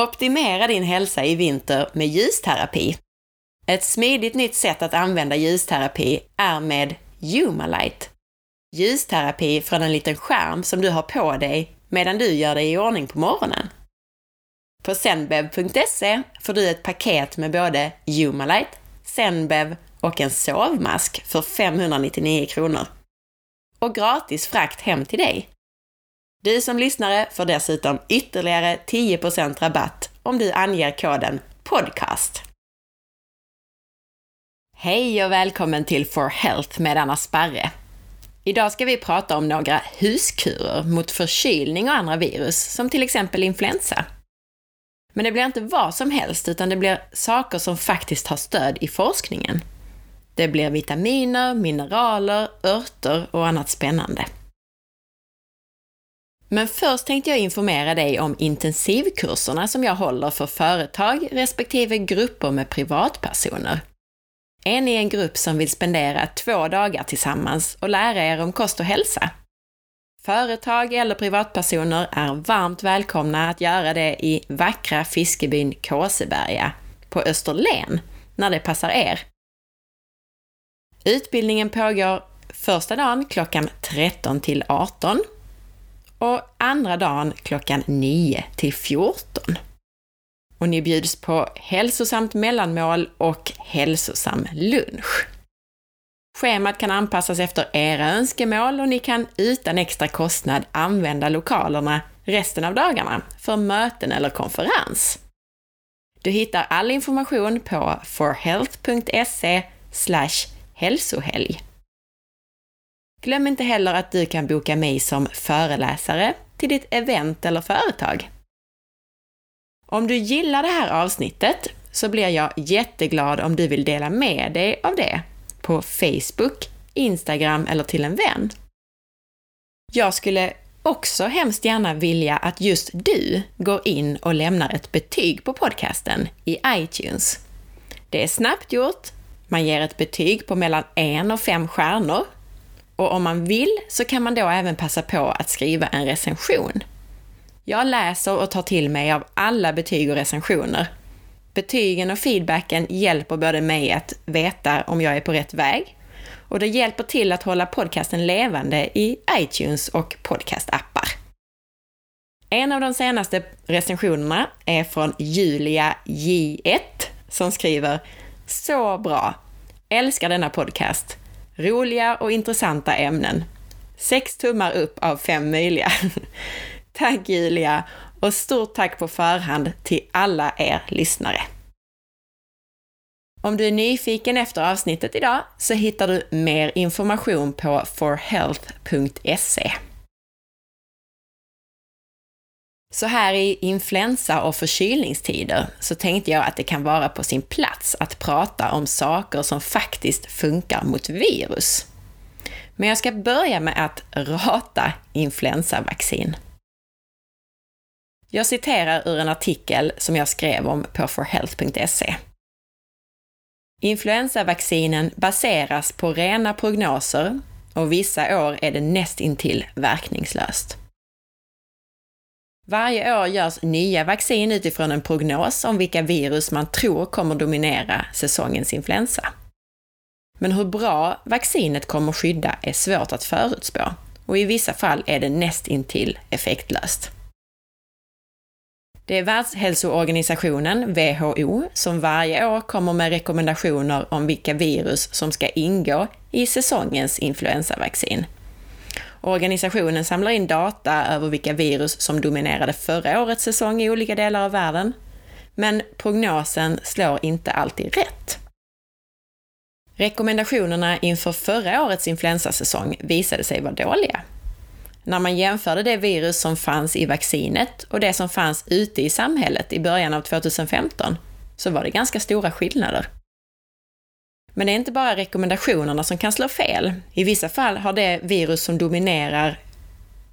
Optimera din hälsa i vinter med ljusterapi. Ett smidigt nytt sätt att använda ljusterapi är med Humalight. Ljusterapi från en liten skärm som du har på dig medan du gör dig i ordning på morgonen. På zenbev.se får du ett paket med både Humalight, Zenbev och en sovmask för 599 kronor. Och gratis frakt hem till dig. Du som lyssnare får dessutom ytterligare 10% rabatt om du anger koden PODCAST. Hej och välkommen till For Health med Anna Sparre. Idag ska vi prata om några huskurer mot förkylning och andra virus, som till exempel influensa. Men det blir inte vad som helst, utan det blir saker som faktiskt har stöd i forskningen. Det blir vitaminer, mineraler, örter och annat spännande. Men först tänkte jag informera dig om intensivkurserna som jag håller för företag respektive grupper med privatpersoner. Är ni en grupp som vill spendera två dagar tillsammans och lära er om kost och hälsa? Företag eller privatpersoner är varmt välkomna att göra det i vackra fiskebyn Kåseberga på Österlen, när det passar er. Utbildningen pågår första dagen klockan 13 till 18 och andra dagen klockan 9 till 14. Och ni bjuds på hälsosamt mellanmål och hälsosam lunch. Schemat kan anpassas efter era önskemål och ni kan utan extra kostnad använda lokalerna resten av dagarna för möten eller konferens. Du hittar all information på forhealth.se hälsohelg. Glöm inte heller att du kan boka mig som föreläsare till ditt event eller företag. Om du gillar det här avsnittet så blir jag jätteglad om du vill dela med dig av det på Facebook, Instagram eller till en vän. Jag skulle också hemskt gärna vilja att just du går in och lämnar ett betyg på podcasten i iTunes. Det är snabbt gjort, man ger ett betyg på mellan en och fem stjärnor och om man vill så kan man då även passa på att skriva en recension. Jag läser och tar till mig av alla betyg och recensioner. Betygen och feedbacken hjälper både mig att veta om jag är på rätt väg och det hjälper till att hålla podcasten levande i iTunes och podcastappar. En av de senaste recensionerna är från Julia J1 som skriver “Så bra! Älskar denna podcast! Roliga och intressanta ämnen. Sex tummar upp av fem möjliga. tack Julia och stort tack på förhand till alla er lyssnare. Om du är nyfiken efter avsnittet idag så hittar du mer information på forhealth.se. Så här i influensa och förkylningstider så tänkte jag att det kan vara på sin plats att prata om saker som faktiskt funkar mot virus. Men jag ska börja med att rata influensavaccin. Jag citerar ur en artikel som jag skrev om på forhealth.se. Influensavaccinen baseras på rena prognoser och vissa år är det nästintill verkningslöst. Varje år görs nya vaccin utifrån en prognos om vilka virus man tror kommer dominera säsongens influensa. Men hur bra vaccinet kommer skydda är svårt att förutspå och i vissa fall är det nästintill effektlöst. Det är Världshälsoorganisationen, WHO, som varje år kommer med rekommendationer om vilka virus som ska ingå i säsongens influensavaccin. Organisationen samlar in data över vilka virus som dominerade förra årets säsong i olika delar av världen. Men prognosen slår inte alltid rätt. Rekommendationerna inför förra årets influensasäsong visade sig vara dåliga. När man jämförde det virus som fanns i vaccinet och det som fanns ute i samhället i början av 2015 så var det ganska stora skillnader. Men det är inte bara rekommendationerna som kan slå fel. I vissa fall har det virus som dominerar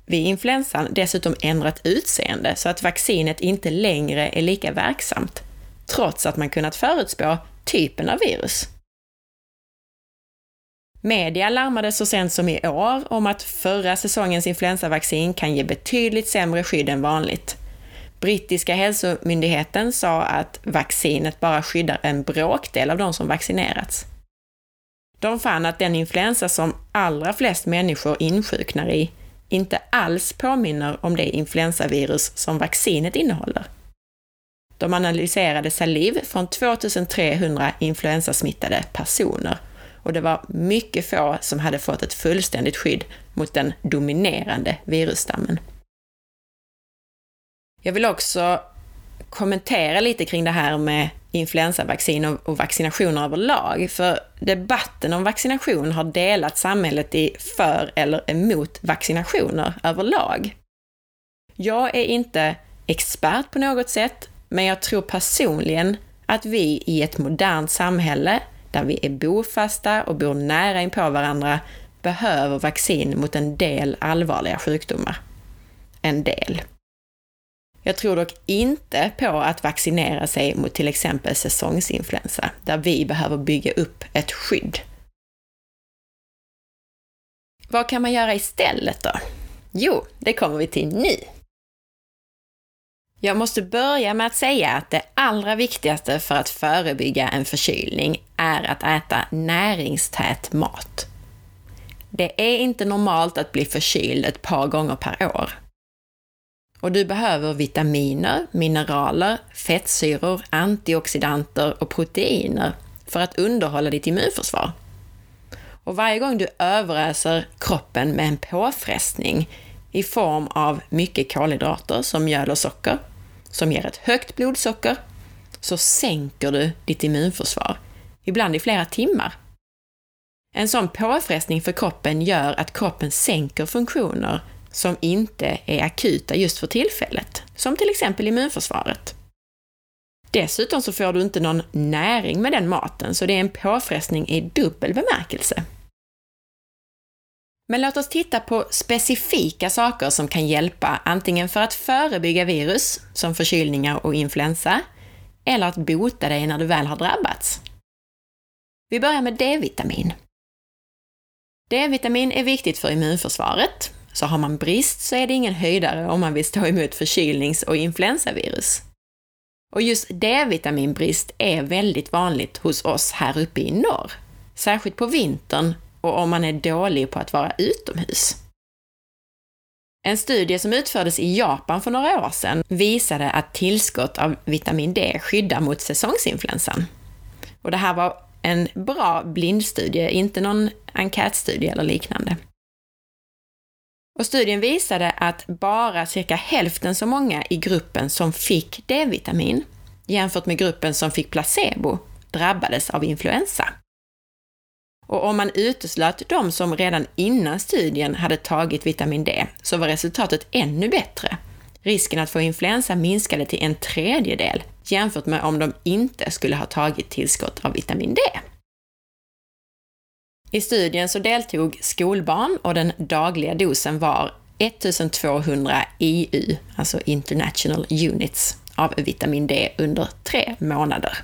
vid influensan dessutom ändrat utseende så att vaccinet inte längre är lika verksamt, trots att man kunnat förutspå typen av virus. Media larmade så sent som i år om att förra säsongens influensavaccin kan ge betydligt sämre skydd än vanligt. Brittiska hälsomyndigheten sa att vaccinet bara skyddar en bråkdel av de som vaccinerats. De fann att den influensa som allra flest människor insjuknar i inte alls påminner om det influensavirus som vaccinet innehåller. De analyserade saliv från 2300 influensasmittade personer och det var mycket få som hade fått ett fullständigt skydd mot den dominerande virusstammen. Jag vill också kommentera lite kring det här med influensavaccin och, och vaccinationer överlag, för debatten om vaccination har delat samhället i för eller emot vaccinationer överlag. Jag är inte expert på något sätt, men jag tror personligen att vi i ett modernt samhälle, där vi är bofasta och bor nära in på varandra, behöver vaccin mot en del allvarliga sjukdomar. En del. Jag tror dock inte på att vaccinera sig mot till exempel säsongsinfluensa, där vi behöver bygga upp ett skydd. Vad kan man göra istället då? Jo, det kommer vi till nu. Jag måste börja med att säga att det allra viktigaste för att förebygga en förkylning är att äta näringstät mat. Det är inte normalt att bli förkyld ett par gånger per år. Och du behöver vitaminer, mineraler, fettsyror, antioxidanter och proteiner för att underhålla ditt immunförsvar. Och varje gång du överöser kroppen med en påfrestning i form av mycket kolhydrater som mjöl och socker, som ger ett högt blodsocker, så sänker du ditt immunförsvar, ibland i flera timmar. En sån påfrestning för kroppen gör att kroppen sänker funktioner som inte är akuta just för tillfället, som till exempel immunförsvaret. Dessutom så får du inte någon näring med den maten, så det är en påfrestning i dubbel bemärkelse. Men låt oss titta på specifika saker som kan hjälpa antingen för att förebygga virus, som förkylningar och influensa, eller att bota dig när du väl har drabbats. Vi börjar med D-vitamin. D-vitamin är viktigt för immunförsvaret, så har man brist så är det ingen höjdare om man vill stå emot förkylnings och influensavirus. Och just D-vitaminbrist är väldigt vanligt hos oss här uppe i norr. Särskilt på vintern och om man är dålig på att vara utomhus. En studie som utfördes i Japan för några år sedan visade att tillskott av vitamin D skyddar mot säsongsinfluensan. Och det här var en bra blindstudie, inte någon enkätstudie eller liknande. Och studien visade att bara cirka hälften så många i gruppen som fick D-vitamin jämfört med gruppen som fick placebo drabbades av influensa. Och om man uteslöt de som redan innan studien hade tagit vitamin D så var resultatet ännu bättre. Risken att få influensa minskade till en tredjedel jämfört med om de inte skulle ha tagit tillskott av vitamin D. I studien så deltog skolbarn och den dagliga dosen var 1200 IU, alltså International Units, av vitamin D under tre månader.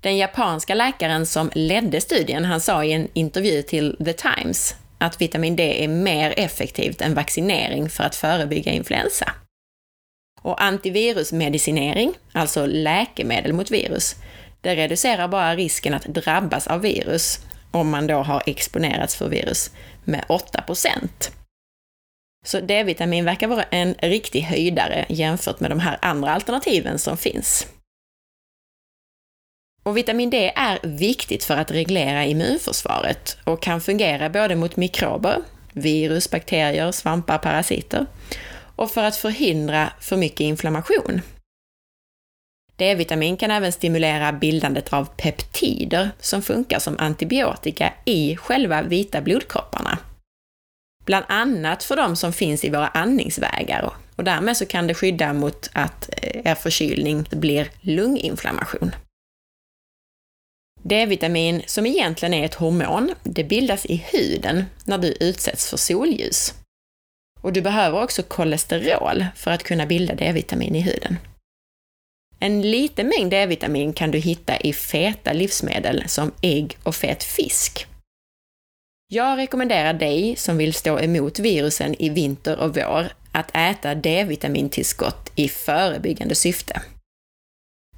Den japanska läkaren som ledde studien, han sa i en intervju till The Times att vitamin D är mer effektivt än vaccinering för att förebygga influensa. Och antivirusmedicinering, alltså läkemedel mot virus, det reducerar bara risken att drabbas av virus om man då har exponerats för virus, med 8% Så D-vitamin verkar vara en riktig höjdare jämfört med de här andra alternativen som finns. Och vitamin D är viktigt för att reglera immunförsvaret och kan fungera både mot mikrober, virus, bakterier, svampar, parasiter och för att förhindra för mycket inflammation. D-vitamin kan även stimulera bildandet av peptider som funkar som antibiotika i själva vita blodkropparna. Bland annat för de som finns i våra andningsvägar och därmed så kan det skydda mot att eh, er förkylning blir lunginflammation. D-vitamin, som egentligen är ett hormon, det bildas i huden när du utsätts för solljus. Och du behöver också kolesterol för att kunna bilda D-vitamin i huden. En liten mängd D-vitamin kan du hitta i feta livsmedel som ägg och fet fisk. Jag rekommenderar dig som vill stå emot virusen i vinter och vår att äta D-vitamintillskott i förebyggande syfte.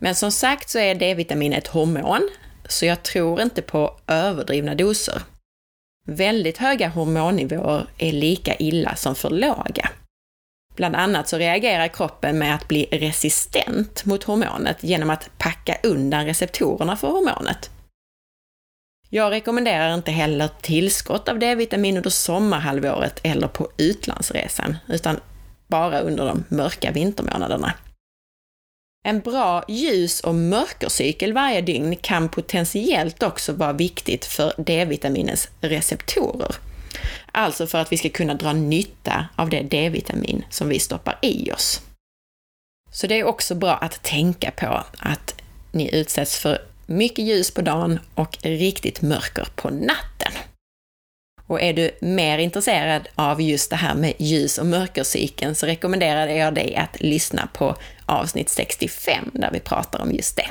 Men som sagt så är D-vitamin ett hormon, så jag tror inte på överdrivna doser. Väldigt höga hormonnivåer är lika illa som för låga. Bland annat så reagerar kroppen med att bli resistent mot hormonet genom att packa undan receptorerna för hormonet. Jag rekommenderar inte heller tillskott av D-vitamin under sommarhalvåret eller på utlandsresan, utan bara under de mörka vintermånaderna. En bra ljus och mörkercykel varje dygn kan potentiellt också vara viktigt för D-vitaminens receptorer. Alltså för att vi ska kunna dra nytta av det D-vitamin som vi stoppar i oss. Så det är också bra att tänka på att ni utsätts för mycket ljus på dagen och riktigt mörker på natten. Och är du mer intresserad av just det här med ljus och mörkercykeln så rekommenderar jag dig att lyssna på avsnitt 65 där vi pratar om just det.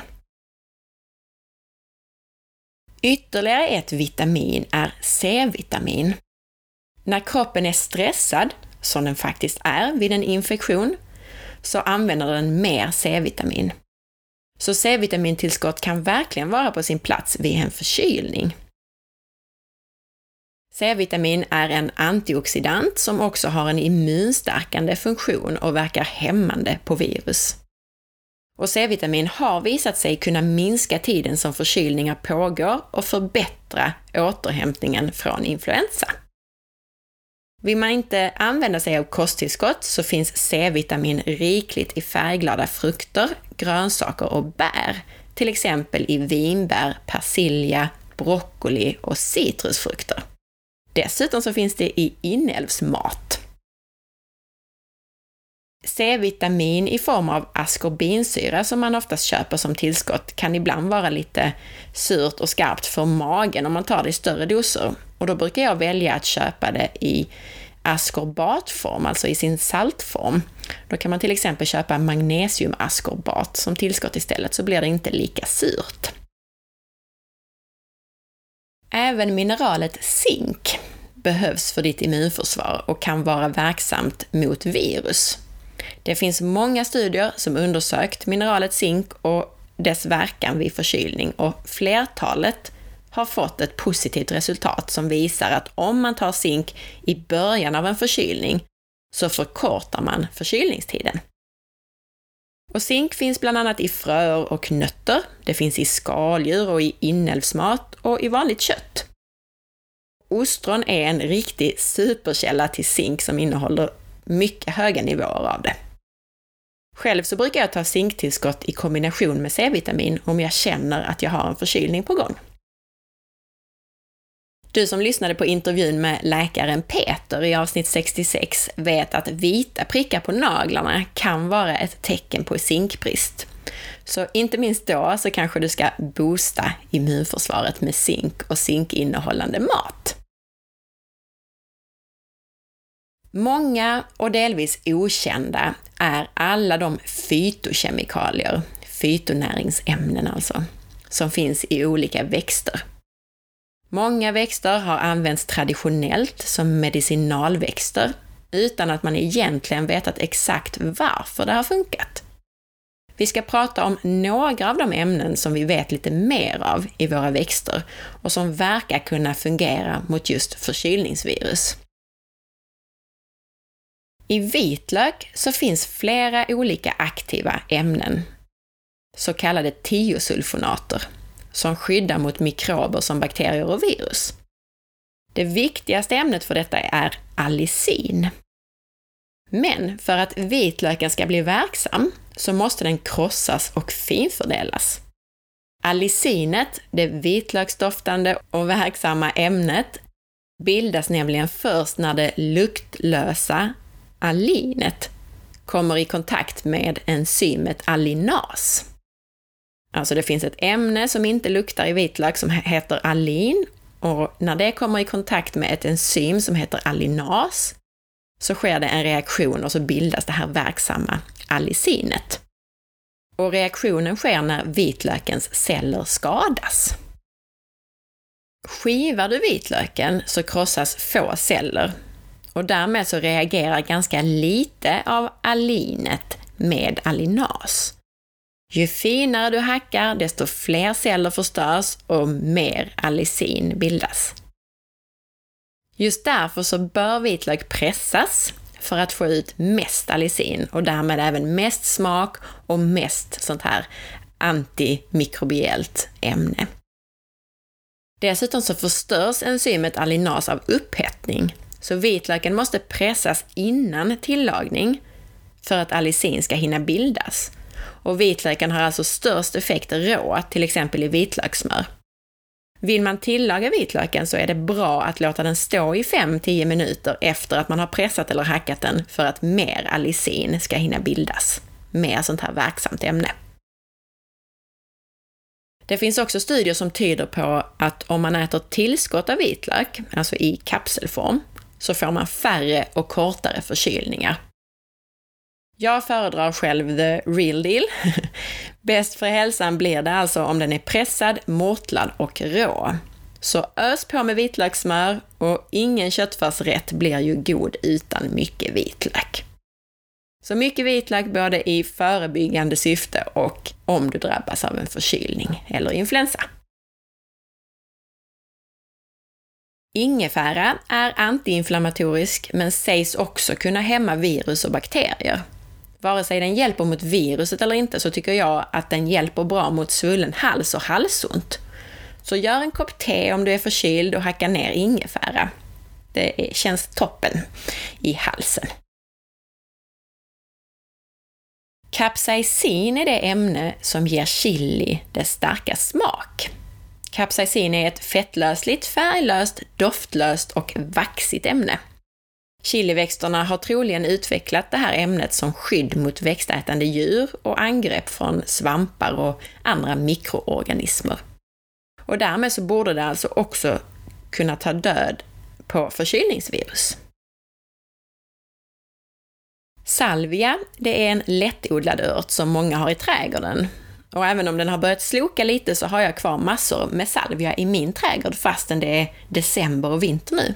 Ytterligare ett vitamin är C-vitamin. När kroppen är stressad, som den faktiskt är vid en infektion, så använder den mer C-vitamin. Så C-vitamintillskott kan verkligen vara på sin plats vid en förkylning. C-vitamin är en antioxidant som också har en immunstärkande funktion och verkar hämmande på virus. Och C-vitamin har visat sig kunna minska tiden som förkylningar pågår och förbättra återhämtningen från influensa. Vill man inte använda sig av kosttillskott så finns C-vitamin rikligt i färgglada frukter, grönsaker och bär, till exempel i vinbär, persilja, broccoli och citrusfrukter. Dessutom så finns det i inälvsmat. C-vitamin i form av askorbinsyra som man oftast köper som tillskott kan ibland vara lite surt och skarpt för magen om man tar det i större doser. Och då brukar jag välja att köpa det i askorbatform, alltså i sin saltform. Då kan man till exempel köpa magnesiumaskorbat som tillskott istället, så blir det inte lika surt. Även mineralet zink behövs för ditt immunförsvar och kan vara verksamt mot virus. Det finns många studier som undersökt mineralet zink och dess verkan vid förkylning och flertalet har fått ett positivt resultat som visar att om man tar zink i början av en förkylning så förkortar man förkylningstiden. Och zink finns bland annat i fröer och nötter, det finns i skaldjur och i inälvsmat och i vanligt kött. Ostron är en riktig superkälla till zink som innehåller mycket höga nivåer av det. Själv så brukar jag ta zinktillskott i kombination med C-vitamin om jag känner att jag har en förkylning på gång. Du som lyssnade på intervjun med läkaren Peter i avsnitt 66 vet att vita prickar på naglarna kan vara ett tecken på zinkbrist. Så inte minst då så kanske du ska boosta immunförsvaret med zink och zinkinnehållande mat. Många och delvis okända är alla de fytokemikalier, fytonäringsämnen alltså, som finns i olika växter. Många växter har använts traditionellt som medicinalväxter utan att man egentligen vetat exakt varför det har funkat. Vi ska prata om några av de ämnen som vi vet lite mer av i våra växter och som verkar kunna fungera mot just förkylningsvirus. I vitlök så finns flera olika aktiva ämnen, så kallade tiosulfonater, som skyddar mot mikrober som bakterier och virus. Det viktigaste ämnet för detta är allicin. Men för att vitlöken ska bli verksam så måste den krossas och finfördelas. Allicinet, det vitlöksdoftande och verksamma ämnet, bildas nämligen först när det luktlösa allinet kommer i kontakt med enzymet allinas. Alltså det finns ett ämne som inte luktar i vitlök som heter alin och när det kommer i kontakt med ett enzym som heter alinas så sker det en reaktion och så bildas det här verksamma alicinet. Och reaktionen sker när vitlökens celler skadas. Skivar du vitlöken så krossas få celler och därmed så reagerar ganska lite av alinet med alinas. Ju finare du hackar, desto fler celler förstörs och mer allicin bildas. Just därför så bör vitlök pressas för att få ut mest allicin och därmed även mest smak och mest sånt här antimikrobiellt ämne. Dessutom så förstörs enzymet alinas av upphettning, så vitlöken måste pressas innan tillagning för att allicin ska hinna bildas. Och vitlöken har alltså störst effekt rå, till exempel i vitlökssmör. Vill man tillaga vitlöken så är det bra att låta den stå i 5-10 minuter efter att man har pressat eller hackat den för att mer allicin ska hinna bildas. Mer sånt här verksamt ämne. Det finns också studier som tyder på att om man äter tillskott av vitlök, alltså i kapselform, så får man färre och kortare förkylningar. Jag föredrar själv the real deal. Bäst för hälsan blir det alltså om den är pressad, mortlad och rå. Så ös på med vitlökssmör och ingen köttfärsrätt blir ju god utan mycket vitlök. Så mycket vitlök både i förebyggande syfte och om du drabbas av en förkylning eller influensa. Ingefära är antiinflammatorisk men sägs också kunna hämma virus och bakterier. Vare sig den hjälper mot viruset eller inte så tycker jag att den hjälper bra mot svullen hals och halsont. Så gör en kopp te om du är förkyld och hacka ner ingefära. Det känns toppen i halsen. Capsaicin är det ämne som ger chili dess starka smak. Capsaicin är ett fettlösligt, färglöst, doftlöst och vaxigt ämne. Chiliväxterna har troligen utvecklat det här ämnet som skydd mot växtätande djur och angrepp från svampar och andra mikroorganismer. Och därmed så borde det alltså också kunna ta död på förkylningsvirus. Salvia, det är en lättodlad ört som många har i trädgården. Och även om den har börjat sloka lite så har jag kvar massor med salvia i min trädgård fastän det är december och vinter nu.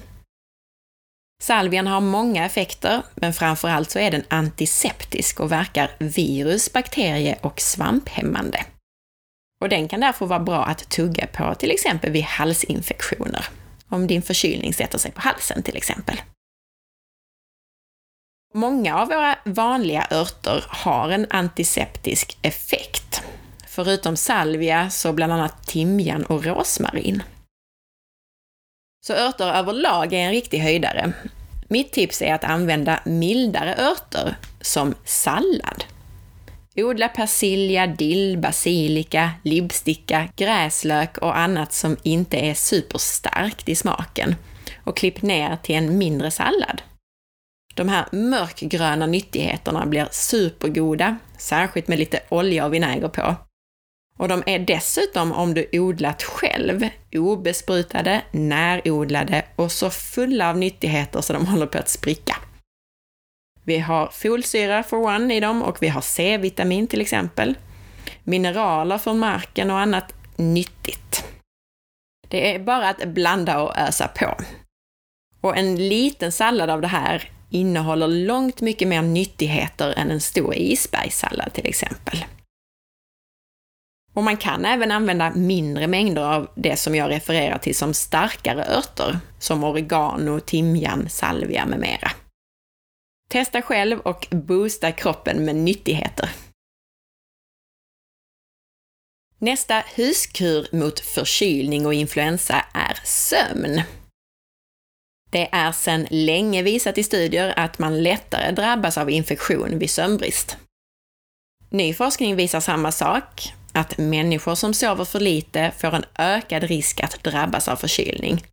Salvian har många effekter, men framförallt så är den antiseptisk och verkar virus-, bakterie och svamphämmande. Och den kan därför vara bra att tugga på till exempel vid halsinfektioner. Om din förkylning sätter sig på halsen till exempel. Många av våra vanliga örter har en antiseptisk effekt. Förutom salvia så bland annat timjan och rosmarin. Så örter överlag är en riktig höjdare. Mitt tips är att använda mildare örter som sallad. Odla persilja, dill, basilika, libsticka, gräslök och annat som inte är superstarkt i smaken och klipp ner till en mindre sallad. De här mörkgröna nyttigheterna blir supergoda, särskilt med lite olja och vinäger på. Och de är dessutom, om du odlat själv, obesprutade, närodlade och så fulla av nyttigheter så de håller på att spricka. Vi har folsyra for one i dem och vi har C-vitamin till exempel. Mineraler från marken och annat nyttigt. Det är bara att blanda och ösa på. Och en liten sallad av det här innehåller långt mycket mer nyttigheter än en stor isbergssallad till exempel. Och man kan även använda mindre mängder av det som jag refererar till som starkare örter, som oregano, timjan, salvia med mera. Testa själv och boosta kroppen med nyttigheter. Nästa huskur mot förkylning och influensa är sömn. Det är sedan länge visat i studier att man lättare drabbas av infektion vid sömnbrist. Ny forskning visar samma sak, att människor som sover för lite får en ökad risk att drabbas av förkylning.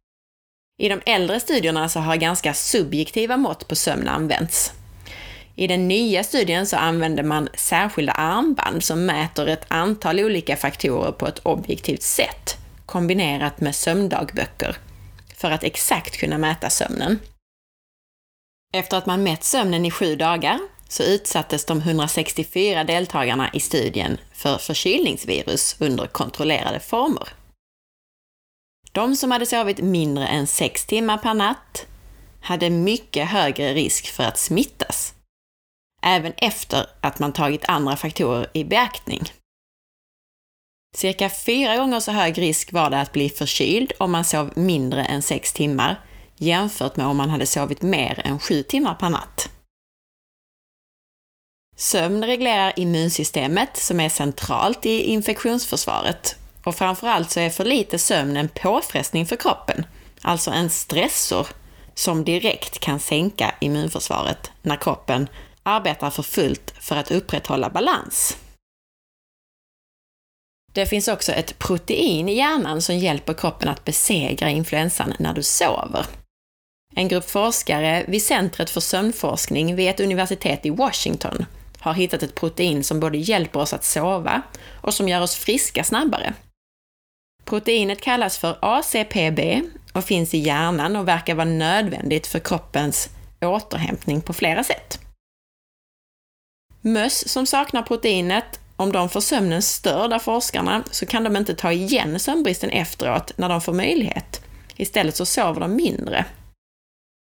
I de äldre studierna så har ganska subjektiva mått på sömn använts. I den nya studien så använder man särskilda armband som mäter ett antal olika faktorer på ett objektivt sätt, kombinerat med sömndagböcker, för att exakt kunna mäta sömnen. Efter att man mätt sömnen i sju dagar så utsattes de 164 deltagarna i studien för förkylningsvirus under kontrollerade former. De som hade sovit mindre än 6 timmar per natt hade mycket högre risk för att smittas, även efter att man tagit andra faktorer i beaktning. Cirka fyra gånger så hög risk var det att bli förkyld om man sov mindre än sex timmar jämfört med om man hade sovit mer än sju timmar per natt. Sömn reglerar immunsystemet som är centralt i infektionsförsvaret och framförallt så är för lite sömn en påfrestning för kroppen, alltså en stressor som direkt kan sänka immunförsvaret när kroppen arbetar för fullt för att upprätthålla balans. Det finns också ett protein i hjärnan som hjälper kroppen att besegra influensan när du sover. En grupp forskare vid Centret för sömnforskning vid ett universitet i Washington har hittat ett protein som både hjälper oss att sova och som gör oss friska snabbare. Proteinet kallas för ACPB och finns i hjärnan och verkar vara nödvändigt för kroppens återhämtning på flera sätt. Möss som saknar proteinet, om de får sömnen störd av forskarna, så kan de inte ta igen sömnbristen efteråt när de får möjlighet. Istället så sover de mindre.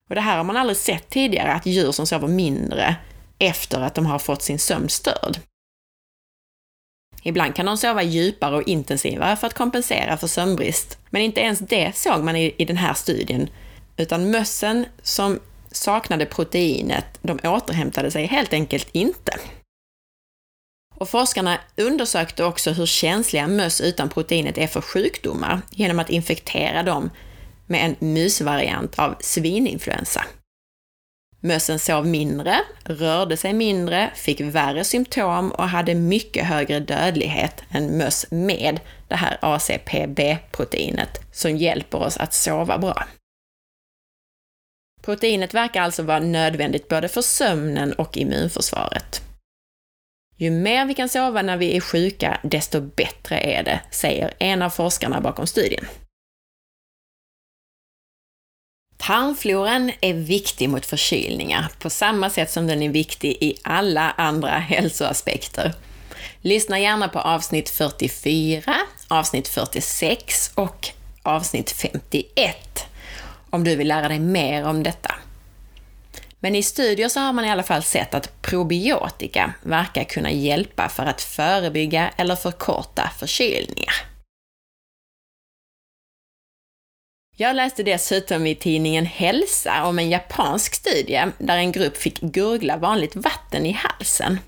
Och det här har man aldrig sett tidigare, att djur som sover mindre efter att de har fått sin sömn störd. Ibland kan de sova djupare och intensivare för att kompensera för sömnbrist, men inte ens det såg man i, i den här studien, utan mössen som saknade proteinet, de återhämtade sig helt enkelt inte. Och forskarna undersökte också hur känsliga möss utan proteinet är för sjukdomar genom att infektera dem med en musvariant av svininfluensa. Mössen sov mindre, rörde sig mindre, fick värre symptom och hade mycket högre dödlighet än möss med det här ACPB-proteinet som hjälper oss att sova bra. Proteinet verkar alltså vara nödvändigt både för sömnen och immunförsvaret. Ju mer vi kan sova när vi är sjuka, desto bättre är det, säger en av forskarna bakom studien. Tarmfloran är viktig mot förkylningar, på samma sätt som den är viktig i alla andra hälsoaspekter. Lyssna gärna på avsnitt 44, avsnitt 46 och avsnitt 51 om du vill lära dig mer om detta. Men i studier så har man i alla fall sett att probiotika verkar kunna hjälpa för att förebygga eller förkorta förkylningar. Jag läste dessutom i tidningen Hälsa om en japansk studie där en grupp fick gurgla vanligt vatten i halsen.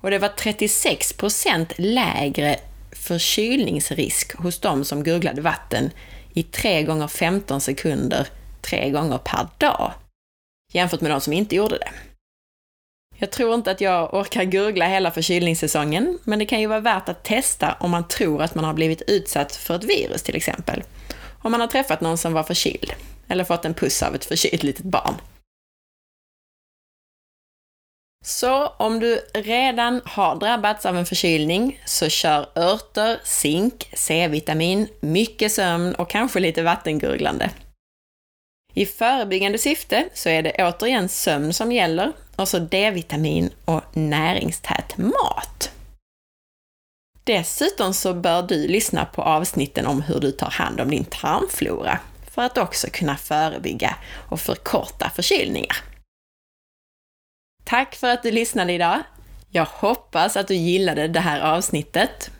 Och det var 36% lägre förkylningsrisk hos de som gurglade vatten i 3 gånger 15 sekunder 3 gånger per dag, jämfört med de som inte gjorde det. Jag tror inte att jag orkar gurgla hela förkylningssäsongen, men det kan ju vara värt att testa om man tror att man har blivit utsatt för ett virus till exempel om man har träffat någon som var förkyld eller fått en puss av ett förkylt litet barn. Så om du redan har drabbats av en förkylning så kör örter, zink, C-vitamin, mycket sömn och kanske lite vattengurglande. I förebyggande syfte så är det återigen sömn som gäller och så D-vitamin och näringstät mat. Dessutom så bör du lyssna på avsnitten om hur du tar hand om din tarmflora för att också kunna förebygga och förkorta förkylningar. Tack för att du lyssnade idag! Jag hoppas att du gillade det här avsnittet.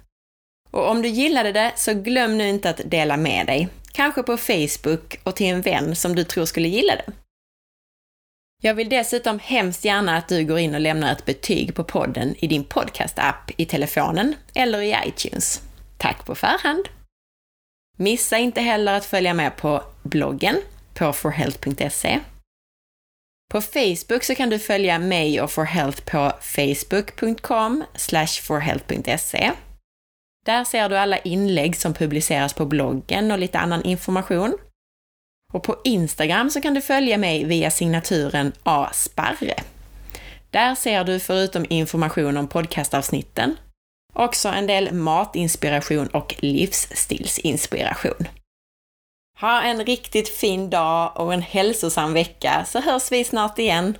Och om du gillade det så glöm nu inte att dela med dig, kanske på Facebook och till en vän som du tror skulle gilla det. Jag vill dessutom hemskt gärna att du går in och lämnar ett betyg på podden i din podcast-app i telefonen eller i iTunes. Tack på förhand! Missa inte heller att följa med på bloggen på forhealth.se. På Facebook så kan du följa mig och forhealth på facebook.com forhealth.se. Där ser du alla inlägg som publiceras på bloggen och lite annan information. Och på Instagram så kan du följa mig via signaturen asparre. Där ser du förutom information om podcastavsnitten också en del matinspiration och livsstilsinspiration. Ha en riktigt fin dag och en hälsosam vecka så hörs vi snart igen.